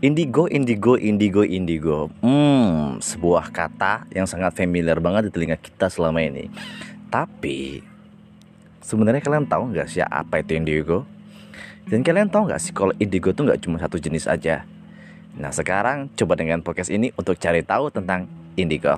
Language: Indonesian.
Indigo, indigo, indigo, indigo. Hmm, sebuah kata yang sangat familiar banget di telinga kita selama ini. Tapi sebenarnya kalian tahu nggak sih apa itu indigo? Dan kalian tahu nggak sih kalau indigo itu nggak cuma satu jenis aja? Nah sekarang coba dengan podcast ini untuk cari tahu tentang indigo.